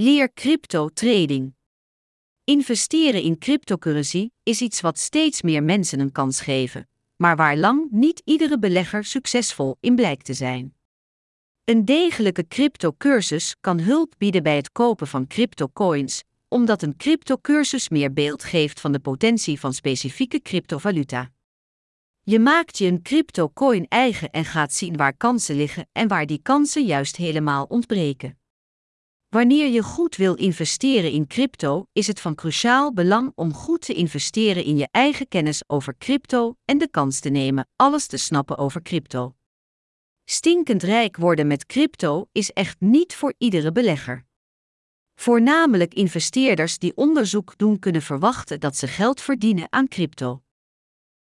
Leer crypto trading. Investeren in cryptocurrency is iets wat steeds meer mensen een kans geven, maar waar lang niet iedere belegger succesvol in blijkt te zijn. Een degelijke cryptocursus kan hulp bieden bij het kopen van cryptocoins, omdat een cryptocursus meer beeld geeft van de potentie van specifieke cryptovaluta. Je maakt je een cryptocoin eigen en gaat zien waar kansen liggen en waar die kansen juist helemaal ontbreken. Wanneer je goed wil investeren in crypto, is het van cruciaal belang om goed te investeren in je eigen kennis over crypto en de kans te nemen alles te snappen over crypto. Stinkend rijk worden met crypto is echt niet voor iedere belegger. Voornamelijk investeerders die onderzoek doen kunnen verwachten dat ze geld verdienen aan crypto.